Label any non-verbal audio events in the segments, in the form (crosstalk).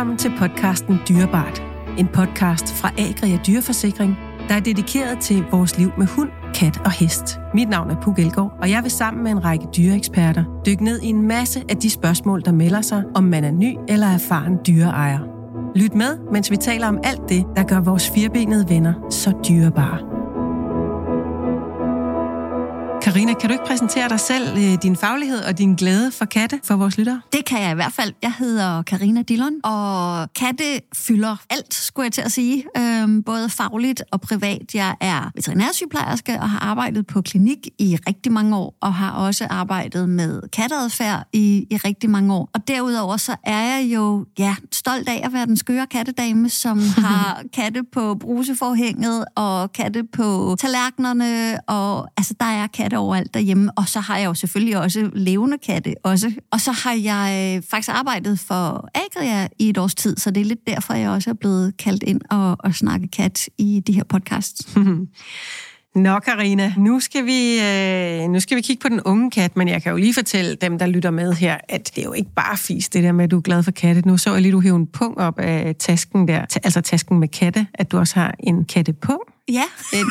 Velkommen til podcasten Dyrebart. En podcast fra Agria Dyreforsikring, der er dedikeret til vores liv med hund, kat og hest. Mit navn er Puk Elgård, og jeg vil sammen med en række dyreeksperter dykke ned i en masse af de spørgsmål, der melder sig, om man er ny eller erfaren dyreejer. Lyt med, mens vi taler om alt det, der gør vores firbenede venner så dyrebare. Karina, kan du ikke præsentere dig selv, øh, din faglighed og din glæde for katte for vores lyttere? Det kan jeg i hvert fald. Jeg hedder Karina Dillon, og katte fylder alt, skulle jeg til at sige. Øhm, både fagligt og privat. Jeg er veterinærsygeplejerske og har arbejdet på klinik i rigtig mange år, og har også arbejdet med katteadfærd i, i rigtig mange år. Og derudover så er jeg jo ja, stolt af at være den skøre kattedame, som (laughs) har katte på bruseforhænget og katte på tallerkenerne, og altså der er katte overalt derhjemme, og så har jeg jo selvfølgelig også levende katte også. Og så har jeg øh, faktisk arbejdet for Agria i et års tid, så det er lidt derfor, jeg også er blevet kaldt ind og, og snakke kat i de her podcasts. (laughs) Nå, Karina, nu skal vi øh, nu skal vi kigge på den unge kat, men jeg kan jo lige fortælle dem, der lytter med her, at det er jo ikke bare fis, det der med, at du er glad for katte. Nu så jeg lige, du hævde en pung op af tasken der, altså tasken med katte, at du også har en kattepung. Ja. En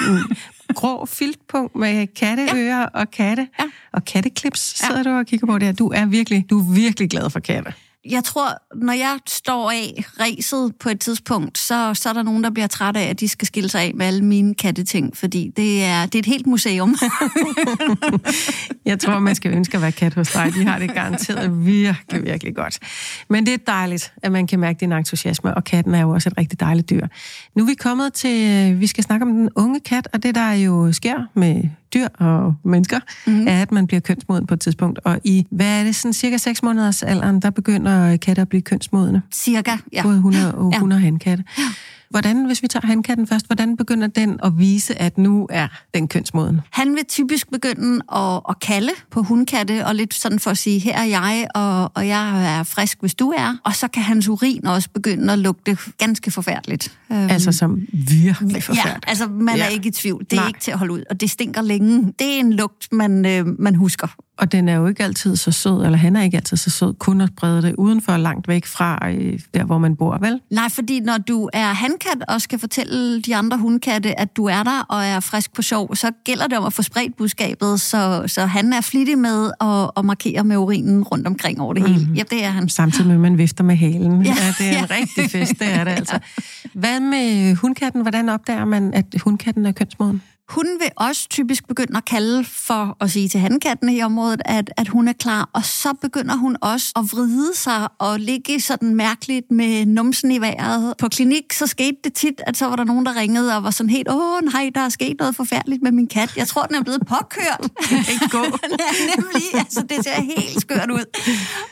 grå filtpunkt med katteører ja. og katte. Ja. Og katteklips sidder ja. du og kigger på der. Du er virkelig, du er virkelig glad for katte. Jeg tror, når jeg står af ræset på et tidspunkt, så, så er der nogen, der bliver træt af, at de skal skille sig af med alle mine katteting, fordi det er, det er et helt museum. (laughs) jeg tror, man skal ønske at være kat hos dig. De har det garanteret virkelig, virkelig godt. Men det er dejligt, at man kan mærke din entusiasme, og katten er jo også et rigtig dejligt dyr. Nu er vi kommet til, øh, vi skal snakke om den unge kat, og det der jo sker med dyr og mennesker, mm-hmm. er, at man bliver kønsmoden på et tidspunkt. Og i, hvad er det, sådan cirka 6 måneders alderen, der begynder katte at blive kønsmodne? Cirka, ja. Både 100 og 100 ja. hankatte. Ja. Hvordan, hvis vi tager hankatten først, hvordan begynder den at vise, at nu er den kønsmoden? Han vil typisk begynde at, at kalde på hundkatte, og lidt sådan for at sige, her er jeg, og, og jeg er frisk, hvis du er. Og så kan hans urin også begynde at lugte ganske forfærdeligt. Øhm, altså som virkelig forfærdeligt? Ja, altså man ja. er ikke i tvivl. Det er Nej. ikke til at holde ud, og det stinker længe. Det er en lugt, man, øh, man husker. Og den er jo ikke altid så sød, eller han er ikke altid så sød, kun at brede det udenfor, langt væk fra øh, der, hvor man bor, vel? Nej, fordi når du er handkat og skal fortælle de andre hundkatte, at du er der og er frisk på sjov, så gælder det om at få spredt budskabet, så, så han er flittig med at, at markere med urinen rundt omkring over det hele. Mm-hmm. Ja, det er han. Samtidig med, at man vifter med halen. Ja, ja det er en (laughs) ja. rigtig fest, det er det altså. Hvad med hundkatten? Hvordan opdager man, at hundkatten er kønsmoden? Hun vil også typisk begynde at kalde for at sige til handkatten i området, at, at hun er klar, og så begynder hun også at vride sig og ligge sådan mærkeligt med numsen i vejret. På klinik så skete det tit, at så var der nogen, der ringede og var sådan helt, åh nej, der er sket noget forfærdeligt med min kat. Jeg tror, den er blevet påkørt. (laughs) Ikke gå. (laughs) ja, nemlig. Altså, det ser helt skørt ud.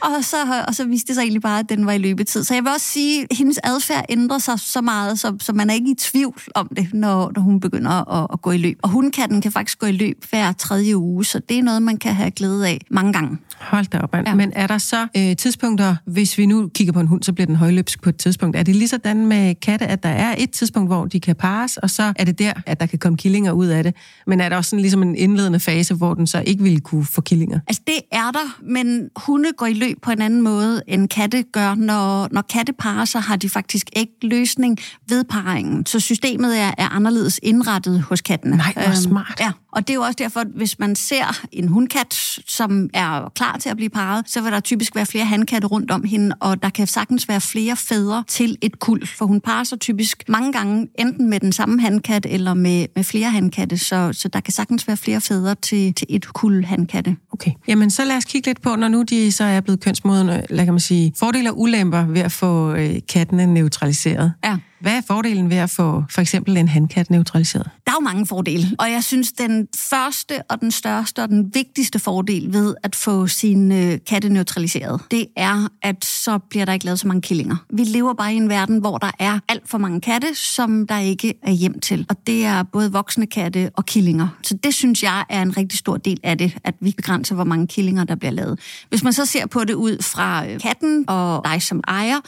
Og så, og så viste det sig egentlig bare, at den var i løbetid. Så jeg vil også sige, at hendes adfærd ændrer sig så meget, så, så man er ikke i tvivl om det, når, når hun begynder at, at gå i løb løb. Og hundkatten kan faktisk gå i løb hver tredje uge, så det er noget, man kan have glæde af mange gange. Hold da op. Ja. Men er der så øh, tidspunkter, hvis vi nu kigger på en hund, så bliver den højløbsk på et tidspunkt. Er det lige sådan med katte, at der er et tidspunkt, hvor de kan pares, og så er det der, at der kan komme killinger ud af det? Men er der også sådan ligesom en indledende fase, hvor den så ikke ville kunne få killinger? Altså det er der, men hunde går i løb på en anden måde, end katte gør. Når, når katte parer sig, har de faktisk ikke løsning ved parringen. Så systemet er, er anderledes indrettet hos kattene. Nej, hvor øhm, smart. Ja, og det er jo også derfor, at hvis man ser en hundkat, som er klar til at blive parret, så vil der typisk være flere handkatte rundt om hende, og der kan sagtens være flere fædre til et kul, for hun parer sig typisk mange gange enten med den samme handkat eller med, med flere handkatte, så, så der kan sagtens være flere fædre til, til et kul handkatte. Okay, jamen så lad os kigge lidt på, når nu de så er blevet kønsmodne, lad kan man sige, fordele og ulemper ved at få øh, kattene neutraliseret. Ja. Hvad er fordelen ved at få for eksempel en handkat neutraliseret? Der er jo mange fordele, og jeg synes, den første og den største og den vigtigste fordel ved at få sin øh, katte neutraliseret, det er, at så bliver der ikke lavet så mange killinger. Vi lever bare i en verden, hvor der er alt for mange katte, som der ikke er hjem til. Og det er både voksne katte og killinger. Så det synes jeg er en rigtig stor del af det, at vi begrænser, hvor mange killinger der bliver lavet. Hvis man så ser på det ud fra øh, katten og dig som ejer,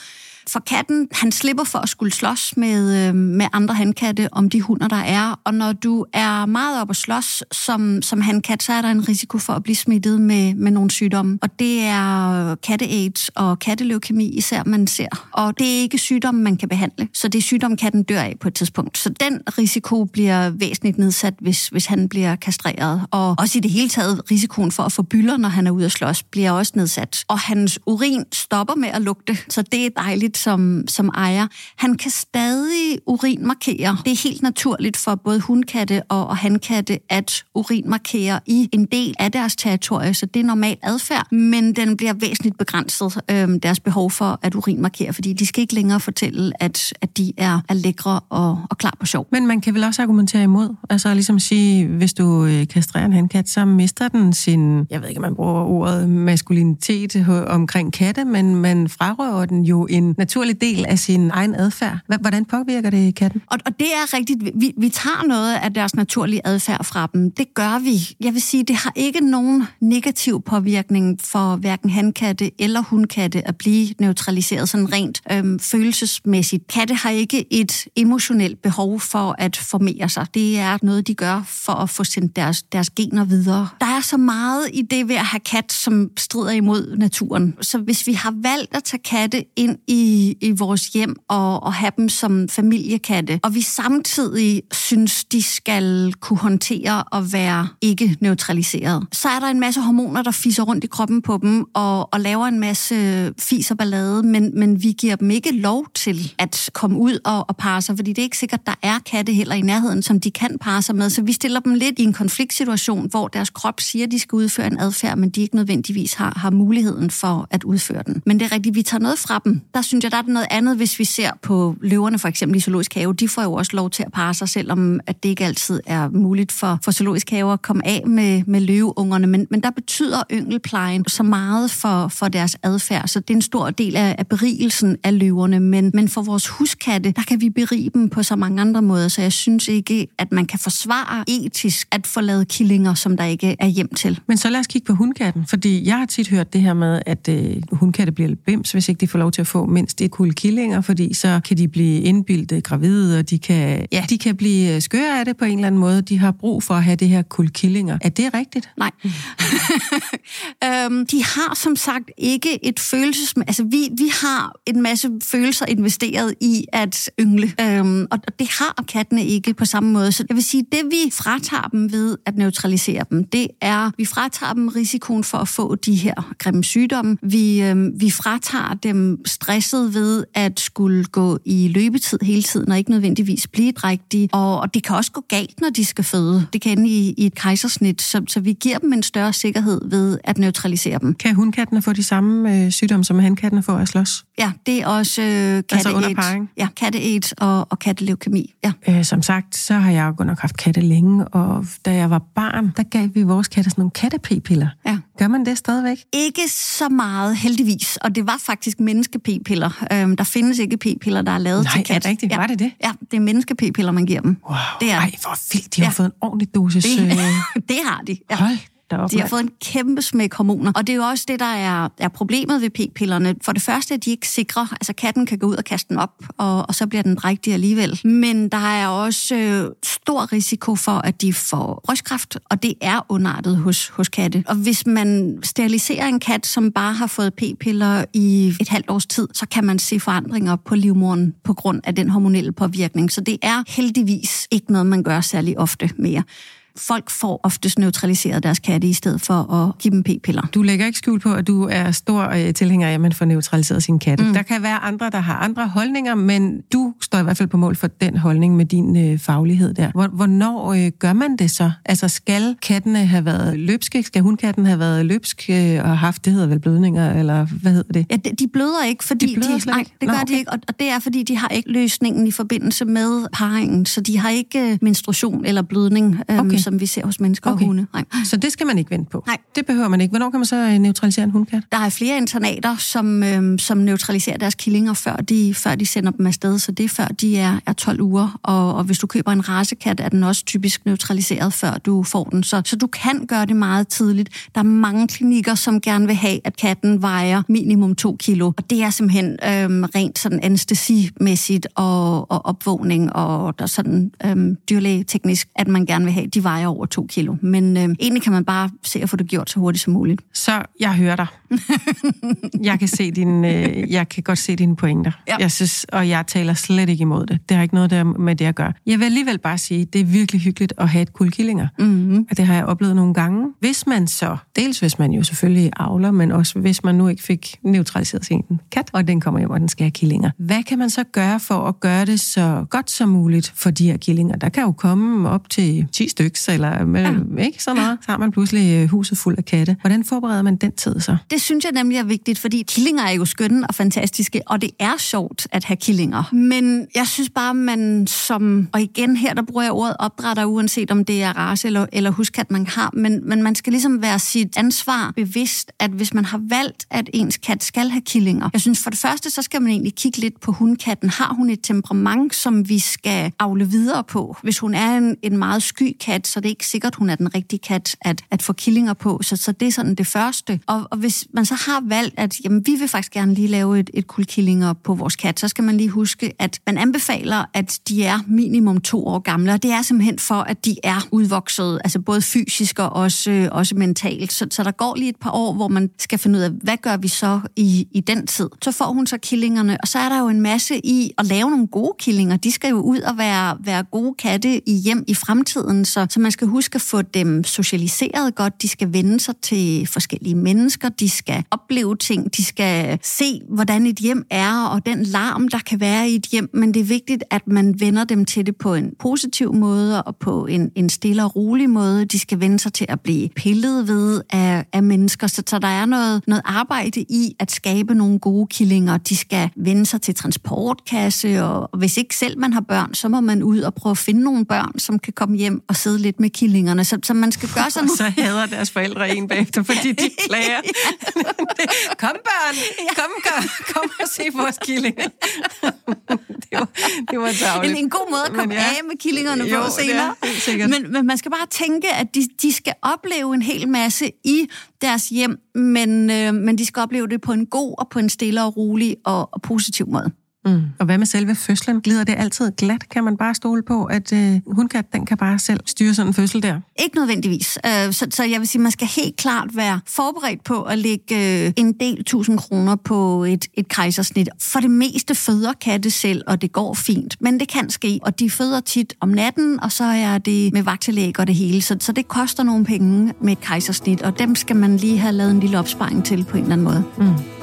for katten, han slipper for at skulle slås med, øh, med andre handkatte om de hunder, der er. Og når du er meget op at slås som, som handkat, så er der en risiko for at blive smittet med, med nogle sygdomme. Og det er katte-AIDS og katteleukemi især, man ser. Og det er ikke sygdomme, man kan behandle. Så det er sygdomme, katten dør af på et tidspunkt. Så den risiko bliver væsentligt nedsat, hvis, hvis han bliver kastreret. Og også i det hele taget, risikoen for at få byller, når han er ude at slås, bliver også nedsat. Og hans urin stopper med at lugte, så det er dejligt som, som ejer. Han kan stadig urinmarkere. Det er helt naturligt for både hundkatte og, og hankatte at urinmarkere i en del af deres territorie, så det er normal adfærd, men den bliver væsentligt begrænset, øh, deres behov for at urinmarkere, fordi de skal ikke længere fortælle, at, at de er, er lækre og, og klar på sjov. Men man kan vel også argumentere imod? Altså ligesom sige, hvis du øh, kastrerer en handkat, så mister den sin, jeg ved ikke, om man bruger ordet maskulinitet øh, omkring katte, men man frarøver den jo en naturlig del af sin egen adfærd. Hvordan påvirker det katten? Og, og det er rigtigt. Vi, vi tager noget af deres naturlige adfærd fra dem. Det gør vi. Jeg vil sige, det har ikke nogen negativ påvirkning for hverken hankatte eller hundkatte at blive neutraliseret sådan rent øhm, følelsesmæssigt. Katte har ikke et emotionelt behov for at formere sig. Det er noget, de gør for at få sendt deres, deres gener videre. Der er så meget i det ved at have kat, som strider imod naturen. Så hvis vi har valgt at tage katte ind i, i vores hjem og, og have dem som familiekatte, og vi samtidig synes, de skal kunne håndtere at være ikke neutraliseret, så er der en masse hormoner, der fiser rundt i kroppen på dem og, og laver en masse fis og ballade, men, men vi giver dem ikke lov til at komme ud og, og parre sig, fordi det er ikke sikkert, der er katte heller i nærheden, som de kan parre sig med. Så vi stiller dem lidt i en konfliktsituation, hvor deres krop siger, at de skal udføre en adfærd, men de ikke nødvendigvis har, har muligheden for at udføre den. Men det er rigtigt, vi tager noget fra dem. Der synes jeg, der er noget andet, hvis vi ser på løverne for eksempel i zoologisk have. De får jo også lov til at parre sig, selvom at det ikke altid er muligt for, for zoologisk have at komme af med, med løveungerne. Men, men der betyder yngelplejen så meget for, for deres adfærd, så det er en stor del af, af berigelsen af løverne. Men, men for vores huskatte, der kan vi berige dem på så mange andre måder, så jeg synes ikke, at man kan forsvare etisk at få lavet killinger, som der ikke er hjem til. Men så lad os kigge på hundkatten, fordi jeg har tit hørt det her med, at øh, hundkatte bliver lidt bims, hvis ikke de får lov til at få mindst et kul killinger, fordi så kan de blive indbildet gravide, og de kan, ja, de kan blive skøre af det på en eller anden måde. De har brug for at have det her kul killinger. Er det rigtigt? Nej. (laughs) øhm, de har som sagt ikke et følelses... Altså, vi, vi har en masse følelser investeret i at yngle, øhm, og det har kattene ikke på samme måde. Så jeg vil sige, det vi fratager dem ved at neutralisere dem, det er, vi fratager dem risikoen for at få de her grimme sygdomme. Vi, øhm, vi fratager dem stresset ved at skulle gå i løbetid hele tiden, og ikke nødvendigvis blive drægtige. Og, og det kan også gå galt, når de skal føde. Det kan i, i et kejsersnit, så, så vi giver dem en større sikkerhed ved at neutralisere dem. Kan hundkattene få de samme øh, sygdomme, som hankattene får at slås? Ja, det er også øh, katte altså? Ja, katte og, og katteleukemi. Ja. Øh, som sagt, så har jeg jo godt nok haft katte længe, og da jeg var barn, der gav vi vores katte sådan nogle katte-p-piller. Ja. Gør man det stadigvæk? Ikke så meget, heldigvis. Og det var faktisk menneske-p-piller. Øhm, der findes ikke p-piller, der er lavet Nej, til kat. Nej, rigtigt? Ja. Var det det? Ja, det er menneske-p-piller, man giver dem. Wow. Det er. Ej, hvor vildt. De har ja. fået en ordentlig dosis. Det, øh... (laughs) det har de. Ja. Hold deroppe. De har fået en kæmpe smæk hormoner, og det er jo også det, der er, er problemet ved p-pillerne. For det første er de ikke sikre. Altså katten kan gå ud og kaste den op, og, og så bliver den drægtig alligevel. Men der er også øh, stor risiko for, at de får brystkræft, og det er underartet hos, hos katte. Og hvis man steriliserer en kat, som bare har fået p-piller i et halvt års tid, så kan man se forandringer på livmoren på grund af den hormonelle påvirkning. Så det er heldigvis ikke noget, man gør særlig ofte mere folk får oftest neutraliseret deres katte i stedet for at give dem p-piller. Du lægger ikke skjul på, at du er stor øh, tilhænger af, at man får neutraliseret sin katte. Mm. Der kan være andre, der har andre holdninger, men du står i hvert fald på mål for den holdning med din øh, faglighed der. Hvornår øh, gør man det så? Altså skal kattene have været løbske? Skal hundkatten have været løbsk øh, og haft, det hedder vel blødninger, eller hvad hedder det? Ja, de, de bløder ikke, fordi de, bløder de nej, det gør Nå, okay. de ikke, og, og det er, fordi de har ikke løsningen i forbindelse med parringen, så de har ikke øh, menstruation eller blødning. Øhm, okay. Så som vi ser hos mennesker okay. og hunde. Nej. Så det skal man ikke vente på? Nej. Det behøver man ikke. Hvornår kan man så øh, neutralisere en hundkat? Der er flere internater, som, øh, som neutraliserer deres killinger, før de, før de sender dem afsted, så det er før de er, er 12 uger. Og, og hvis du køber en rasekat, er den også typisk neutraliseret, før du får den. Så, så du kan gøre det meget tidligt. Der er mange klinikker, som gerne vil have, at katten vejer minimum 2 kilo. Og det er simpelthen øh, rent sådan anestesimæssigt og, og opvågning og der sådan øh, dyrlægeteknisk, at man gerne vil have, de vejer over 2 kilo. Men øh, egentlig kan man bare se at få det gjort så hurtigt som muligt. Så jeg hører dig. (laughs) jeg kan se din, øh, jeg kan godt se dine pointer. Ja. Jeg synes, og jeg taler slet ikke imod det. Det har ikke noget der med det at gøre. Jeg vil alligevel bare sige, det er virkelig hyggeligt at have et kuldkillinger. Mm-hmm. Og det har jeg oplevet nogle gange. Hvis man så, dels hvis man jo selvfølgelig avler, men også hvis man nu ikke fik neutraliseret sin kat, og den kommer hjem, og den skal have killinger. Hvad kan man så gøre for at gøre det så godt som muligt for de her killinger? Der kan jo komme op til 10 stykker, eller med, ja. ikke så meget. Så har man pludselig øh, huset fuld af katte. Hvordan forbereder man den tid så? Det synes jeg nemlig er vigtigt, fordi killinger er jo skønne og fantastiske, og det er sjovt at have killinger. Men jeg synes bare, man som, og igen her, der bruger jeg ordet opdrætter, uanset om det er race eller, eller huskat, man har, men, men man skal ligesom være sit ansvar bevidst, at hvis man har valgt, at ens kat skal have killinger. Jeg synes for det første, så skal man egentlig kigge lidt på hundkatten. Har hun et temperament, som vi skal afle videre på? Hvis hun er en, en meget sky kat, så det er ikke sikkert, hun er den rigtige kat at, at få killinger på. Så, så det er sådan det første. Og, og hvis man så har valgt, at jamen, vi vil faktisk gerne lige lave et, et kul killinger på vores kat, så skal man lige huske, at man anbefaler, at de er minimum to år gamle, og det er simpelthen for, at de er udvokset, altså både fysisk og også, også mentalt. Så, så der går lige et par år, hvor man skal finde ud af, hvad gør vi så i, i den tid? Så får hun så killingerne, og så er der jo en masse i at lave nogle gode killinger. De skal jo ud og være, være gode katte i hjem i fremtiden, så, så man skal huske at få dem socialiseret godt. De skal vende sig til forskellige mennesker, de skal opleve ting, de skal se, hvordan et hjem er, og den larm, der kan være i et hjem, men det er vigtigt, at man vender dem til det på en positiv måde, og på en, en stille og rolig måde. De skal vende sig til at blive pillet ved af, af mennesker, så, så der er noget, noget arbejde i at skabe nogle gode killinger. De skal vende sig til transportkasse, og, og hvis ikke selv man har børn, så må man ud og prøve at finde nogle børn, som kan komme hjem og sidde lidt med killingerne. Så, så man skal gøre (laughs) sådan... Og så hader deres forældre en bagefter, fordi de (laughs) klager. (laughs) kom børn, kom, kom, kom og se vores killinger. det var, det var. En, en god måde at komme ja. af med killingerne jo, på senere. Men, men man skal bare tænke, at de, de skal opleve en hel masse i deres hjem, men, øh, men de skal opleve det på en god og på en stille og rolig og, og positiv måde. Mm. Og hvad med selve fødslen? Glider det altid glat? Kan man bare stole på, at øh, hundkat, den kan bare selv styre sådan en fødsel der? Ikke nødvendigvis. Uh, så, så jeg vil sige, man skal helt klart være forberedt på at lægge uh, en del tusind kroner på et, et kejsersnit. For det meste føder katte selv, og det går fint. Men det kan ske, og de føder tit om natten, og så er det med vagtelæg og det hele. Så, så det koster nogle penge med et kejsersnit, og dem skal man lige have lavet en lille opsparing til på en eller anden måde. Mm.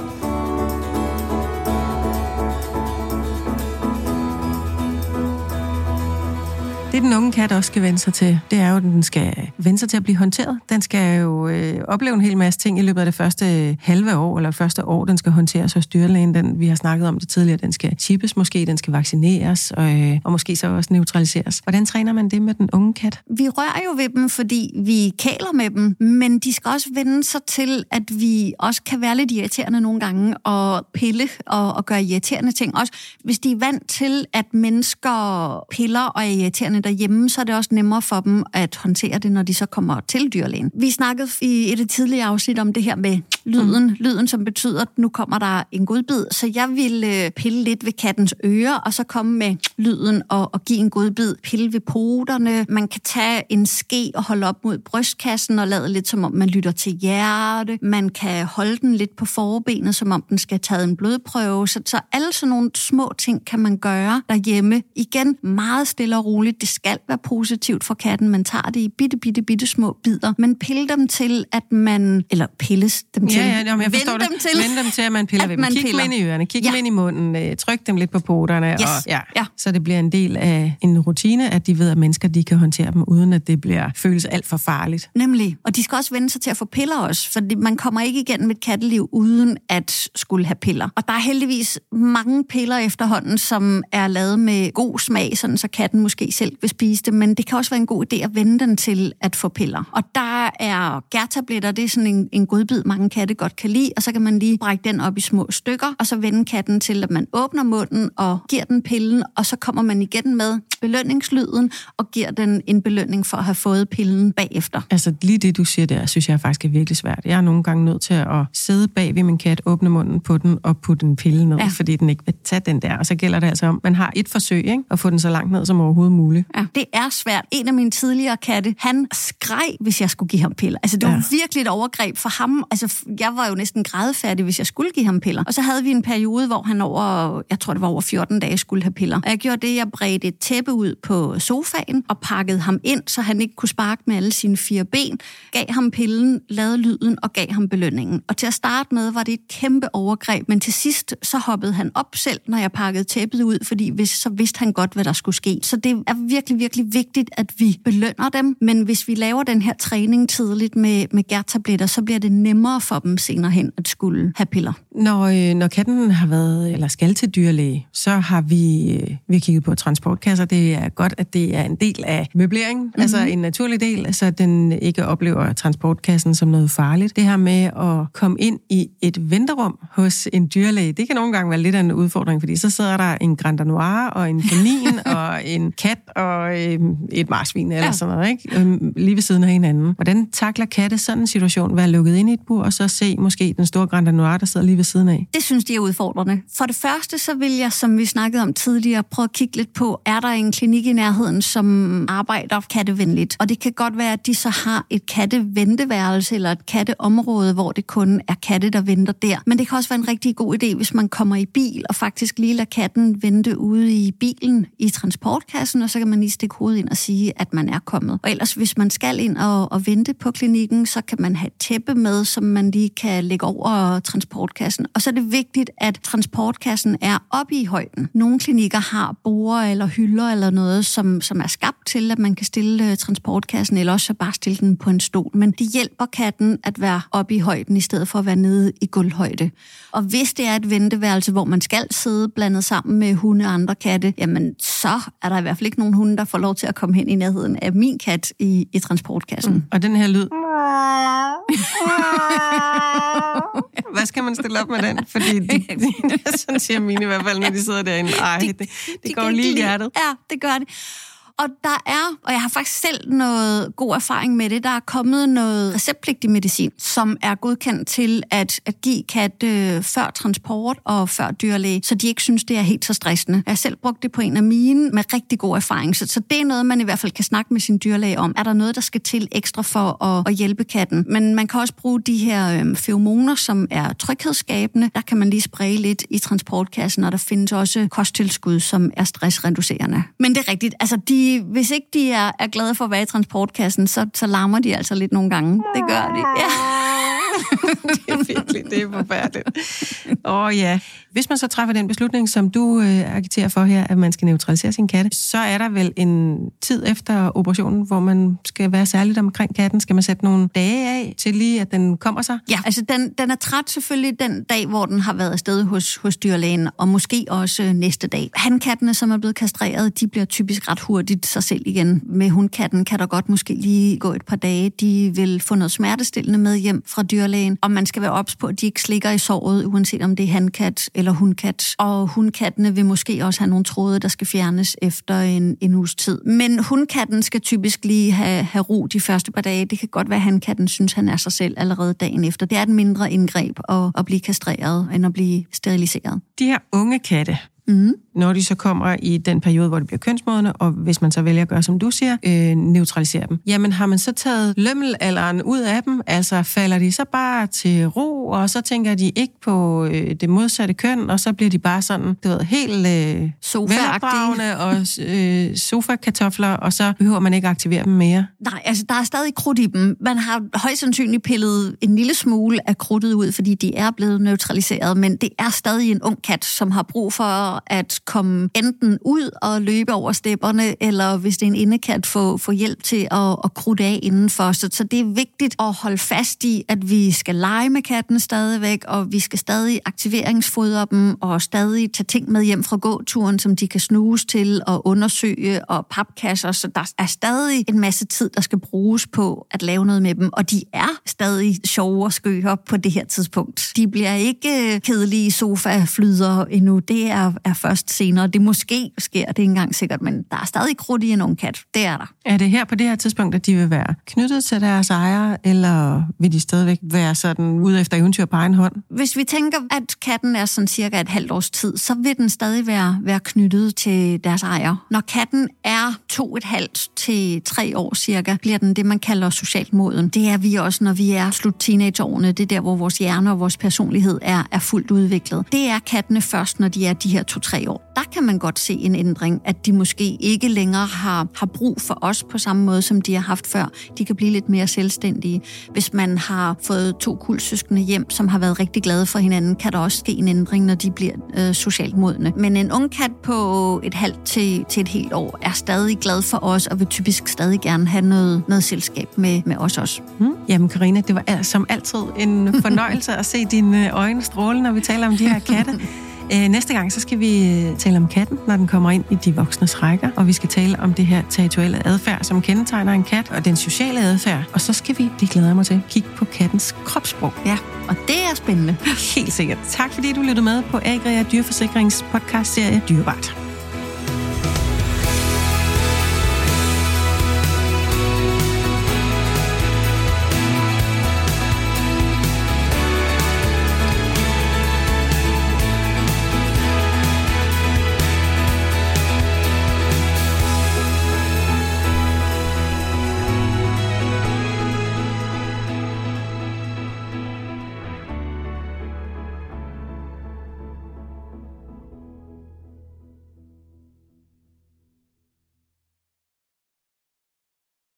Den unge kat også skal vende sig til, det er jo, at den skal vende sig til at blive håndteret. Den skal jo øh, opleve en hel masse ting i løbet af det første halve år, eller det første år, den skal håndteres hos dyrlægen. Den, vi har snakket om det tidligere, den skal chippes måske, den skal vaccineres, og, øh, og måske så også neutraliseres. Hvordan træner man det med den unge kat? Vi rører jo ved dem, fordi vi kæler med dem, men de skal også vende sig til, at vi også kan være lidt irriterende nogle gange, og pille og, og gøre irriterende ting. Også hvis de er vant til, at mennesker piller og er irriterende derhjemme, så er det også nemmere for dem at håndtere det, når de så kommer til dyrlægen. Vi snakkede i et af tidligere afsnit om det her med lyden, mm. lyden som betyder, at nu kommer der en godbid, så jeg ville øh, pille lidt ved kattens ører, og så komme med lyden og, og give en godbid, pille ved poterne. Man kan tage en ske og holde op mod brystkassen og lade lidt som om man lytter til hjerte. Man kan holde den lidt på forbenet, som om den skal have taget en blodprøve. Så, så alle sådan nogle små ting kan man gøre derhjemme. Igen, meget stille og roligt. Det skal være positivt for katten. Man tager det i bitte, bitte, bitte små bidder. Men pille dem til, at man, eller pilles dem til, til. Ja, ja, jamen, jeg forstår Vend det. dem til, Vend dem til, at man piller at ved dem. man Kig piller. dem ind i ørerne, kig Ja. dem ind i munden, øh, tryk dem lidt på poterne, Yes. og, ja, Ja. så det bliver en del af en rutine, at de ved, at mennesker de kan håndtere dem, uden at det bliver føles alt for farligt. Nemlig. Og de skal også vende sig til at få piller også, for man kommer ikke igennem et katteliv uden at skulle have piller. Og der er heldigvis mange piller efterhånden, som er lavet med god smag, sådan så katten måske selv vil spise det, men det kan også være en god idé at vende den til at få piller. Og der er gærtabletter, det er sådan en, en godbid, mange katte godt kan lide, og så kan man lige brække den op i små stykker, og så vende katten til, at man åbner munden og giver den pillen, og så kommer man igen med belønningslyden og giver den en belønning for at have fået pillen bagefter. Altså lige det, du siger der, synes jeg faktisk er virkelig svært. Jeg er nogle gange nødt til at sidde bag ved min kat, åbne munden på den og putte en pille ned, Ja. fordi den ikke vil tage den der. Og så gælder det altså om, man har et forsøg ikke? at få den så langt ned som overhovedet muligt. Ja, det er svært. En af mine tidligere katte, han skreg, hvis jeg skulle give ham piller. Altså, det var ja. Virkelig et overgreb for ham. Altså, jeg var jo næsten grædefærdig, hvis jeg skulle give ham piller. Og så havde vi en periode, hvor han over, jeg tror det var over 14 dage, skulle have piller. Og jeg gjorde det, jeg bredte et tæppe ud på sofaen og pakkede ham ind, så han ikke kunne sparke med alle sine fire ben. Gav ham pillen, lavede lyden og gav ham belønningen. Og til at starte med var det et kæmpe overgreb, men til sidst så hoppede han op selv, når jeg pakkede tæppet ud, fordi hvis, så vidste han godt, hvad der skulle ske. Så det er virkelig, virkelig vigtigt, at vi belønner dem, men hvis vi laver den her træning tidligt med, med gærtabletter, så bliver det nemmere for dem senere hen at skulle have piller. Når, øh, når katten har været, eller skal til dyrlæge, så har vi, øh, vi har kigget på transportkasser. Det er godt, at det er en del af møbleringen, mm-hmm. altså en naturlig del, så den ikke oplever transportkassen som noget farligt. Det her med at komme ind i et venterum hos en dyrlæge, det kan nogle gange være lidt af en udfordring, fordi så sidder der en Grand Danois og en kanin (laughs) og en kat og øh, et marsvin eller Ja. ja. sådan noget, ikke? Øhm, lige ved siden af hinanden. Hvordan takler katte sådan en situation? Være lukket ind i et bur, og så se måske den store Grand Noir, der sidder lige ved siden af? Det synes de er udfordrende. For det første, så vil jeg, som vi snakkede om tidligere, prøve at kigge lidt på, er der en klinik i nærheden, som arbejder kattevenligt? Og det kan godt være, at de så har et katteventeværelse eller et katteområde, hvor det kun er katte, der venter der. Men det kan også være en rigtig god idé, hvis man kommer i bil og faktisk lige lader katten vente ude i bilen i transportkassen, og så kan man lige stikke hovedet ind og sige, at man er kommet. Og ellers, hvis man skal ind og, og vente på klinikken, så kan man have et tæppe med, som man lige kan lægge over transportkassen. Og så er det vigtigt, at transportkassen er oppe i højden. Nogle klinikker har borer eller hylder eller noget, som, som er skabt til, at man kan stille øh, transportkassen, eller også så bare stille den på en stol. Men det hjælper katten at være oppe i højden, i stedet for at være nede i gulvhøjde. Og hvis det er et venteværelse, hvor man skal sidde blandet sammen med hunde og andre katte, jamen så er der i hvert fald ikke nogen hunde, der får lov til at komme hen i nærheden af min kat i, i transportkassen. Mm. Og den her lyd. Hvad skal man stille op med den? Fordi de, (laughs) de, sådan siger mine i hvert fald, når de sidder derinde. Ej, det, det, går lige i hjertet. Ja, det gør det. Og der er, og jeg har faktisk selv noget god erfaring med det, der er kommet noget receptpligtig medicin, som er godkendt til at, at give katte øh, før transport og før dyrlæge, så de ikke synes, det er helt så stressende. Jeg har selv brugt det på en af mine med rigtig god erfaring, så, så det er noget, man i hvert fald kan snakke med sin dyrlæge om. Er der noget, der skal til ekstra for at, at hjælpe katten? Men man kan også bruge de her øh, feromoner, som er tryghedsskabende. Der kan man lige spraye lidt i transportkassen, og der findes også kosttilskud, som er stressreducerende. Men det er rigtigt, altså de, hvis ikke de er, er glade for at være i transportkassen, så, så larmer de altså lidt nogle gange. Det gør de. Ja. (laughs) det er virkelig, det er forfærdeligt. Åh oh, ja. Hvis man så træffer den beslutning, som du øh, agiterer for her, at man skal neutralisere sin katte, så er der vel en tid efter operationen, hvor man skal være særligt omkring katten. Skal man sætte nogle dage af til lige, at den kommer sig? Ja, altså den, den er træt selvfølgelig den dag, hvor den har været afsted hos, hos dyrlægen, og måske også øh, næste dag. Hankattene, som er blevet kastreret, de bliver typisk ret hurtigt sig selv igen. Med hundkatten kan der godt måske lige gå et par dage. De vil få noget smertestillende med hjem fra dyrlægen, og man skal være ops på, at de ikke slikker i såret, uanset om det er hankat eller hundkat. Og hundkattene vil måske også have nogle tråde, der skal fjernes efter en, en uges tid. Men hundkatten skal typisk lige have, have ro de første par dage. Det kan godt være, at hankatten synes, han er sig selv allerede dagen efter. Det er et mindre indgreb at, at blive kastreret, end at blive steriliseret. De her unge katte, Mm. Når de så kommer i den periode, hvor det bliver kønsmodende, og hvis man så vælger at gøre, som du siger, øh, neutralisere dem, jamen har man så taget lømmelalderen ud af dem? Altså falder de så bare til ro, og så tænker de ikke på øh, det modsatte køn, og så bliver de bare sådan, du ved, helt øh, velopdragende og øh, sofa-kartofler, og så behøver man ikke aktivere dem mere? Nej, altså der er stadig krudt i dem. Man har højst sandsynligt pillet en lille smule af krudtet ud, fordi de er blevet neutraliseret, men det er stadig en ung kat, som har brug for at komme enten ud og løbe over stepperne, eller hvis det er en indekat, få, få hjælp til at, at krudte af indenfor. Så, så det er vigtigt at holde fast i, at vi skal lege med katten stadigvæk, og vi skal stadig aktiveringsfodre dem, og stadig tage ting med hjem fra gåturen, som de kan snuse til og undersøge, og papkasser. Så der er stadig en masse tid, der skal bruges på at lave noget med dem, og de er stadig sjove og skøre på det her tidspunkt. De bliver ikke øh, kedelige sofa-flyder endnu. Det er, er først senere. Det måske sker det engang sikkert, men der er stadig krudt i en ung kat. Det er der. Er det her på det her tidspunkt, at de vil være knyttet til deres ejer, eller vil de stadigvæk være sådan ude efter eventyr på egen hånd? Hvis vi tænker, at katten er sådan cirka et halvt års tid, så vil den stadig være, være knyttet til deres ejer. Når katten er to et halvt til tre år cirka, bliver den det, man kalder socialt moden. Det er vi også, når vi er slut teenageårene. Det er der, hvor vores hjerne og vores personlighed er, er fuldt udviklet. Det er kattene først, når de er de her to-tre år. Der kan man godt se en ændring, at de måske ikke længere har, har brug for os på samme måde, som de har haft før. De kan blive lidt mere selvstændige. Hvis man har fået to kuldsøskende hjem, som har været rigtig glade for hinanden, kan der også ske en ændring, når de bliver øh, socialt modne. Men en ung kat på et halvt til, til et helt år er stadig glad for os, og vil typisk stadig gerne have noget, noget selskab med, med os også. Hmm. Jamen Karina, det var som altid en fornøjelse at se dine øjne stråle, når vi taler om de her katte. (laughs) Øh, næste gang, så skal vi øh, tale om katten, når den kommer ind i de voksnes rækker, og vi skal tale om det her territoriale adfærd, som kendetegner en kat, og den sociale adfærd. Og så skal vi, det glæder jeg mig til, kigge på kattens kropssprog. Ja, og det er spændende. Helt sikkert. Tak fordi du lyttede med på Agria Dyreforsikrings podcast serie Dyrebart.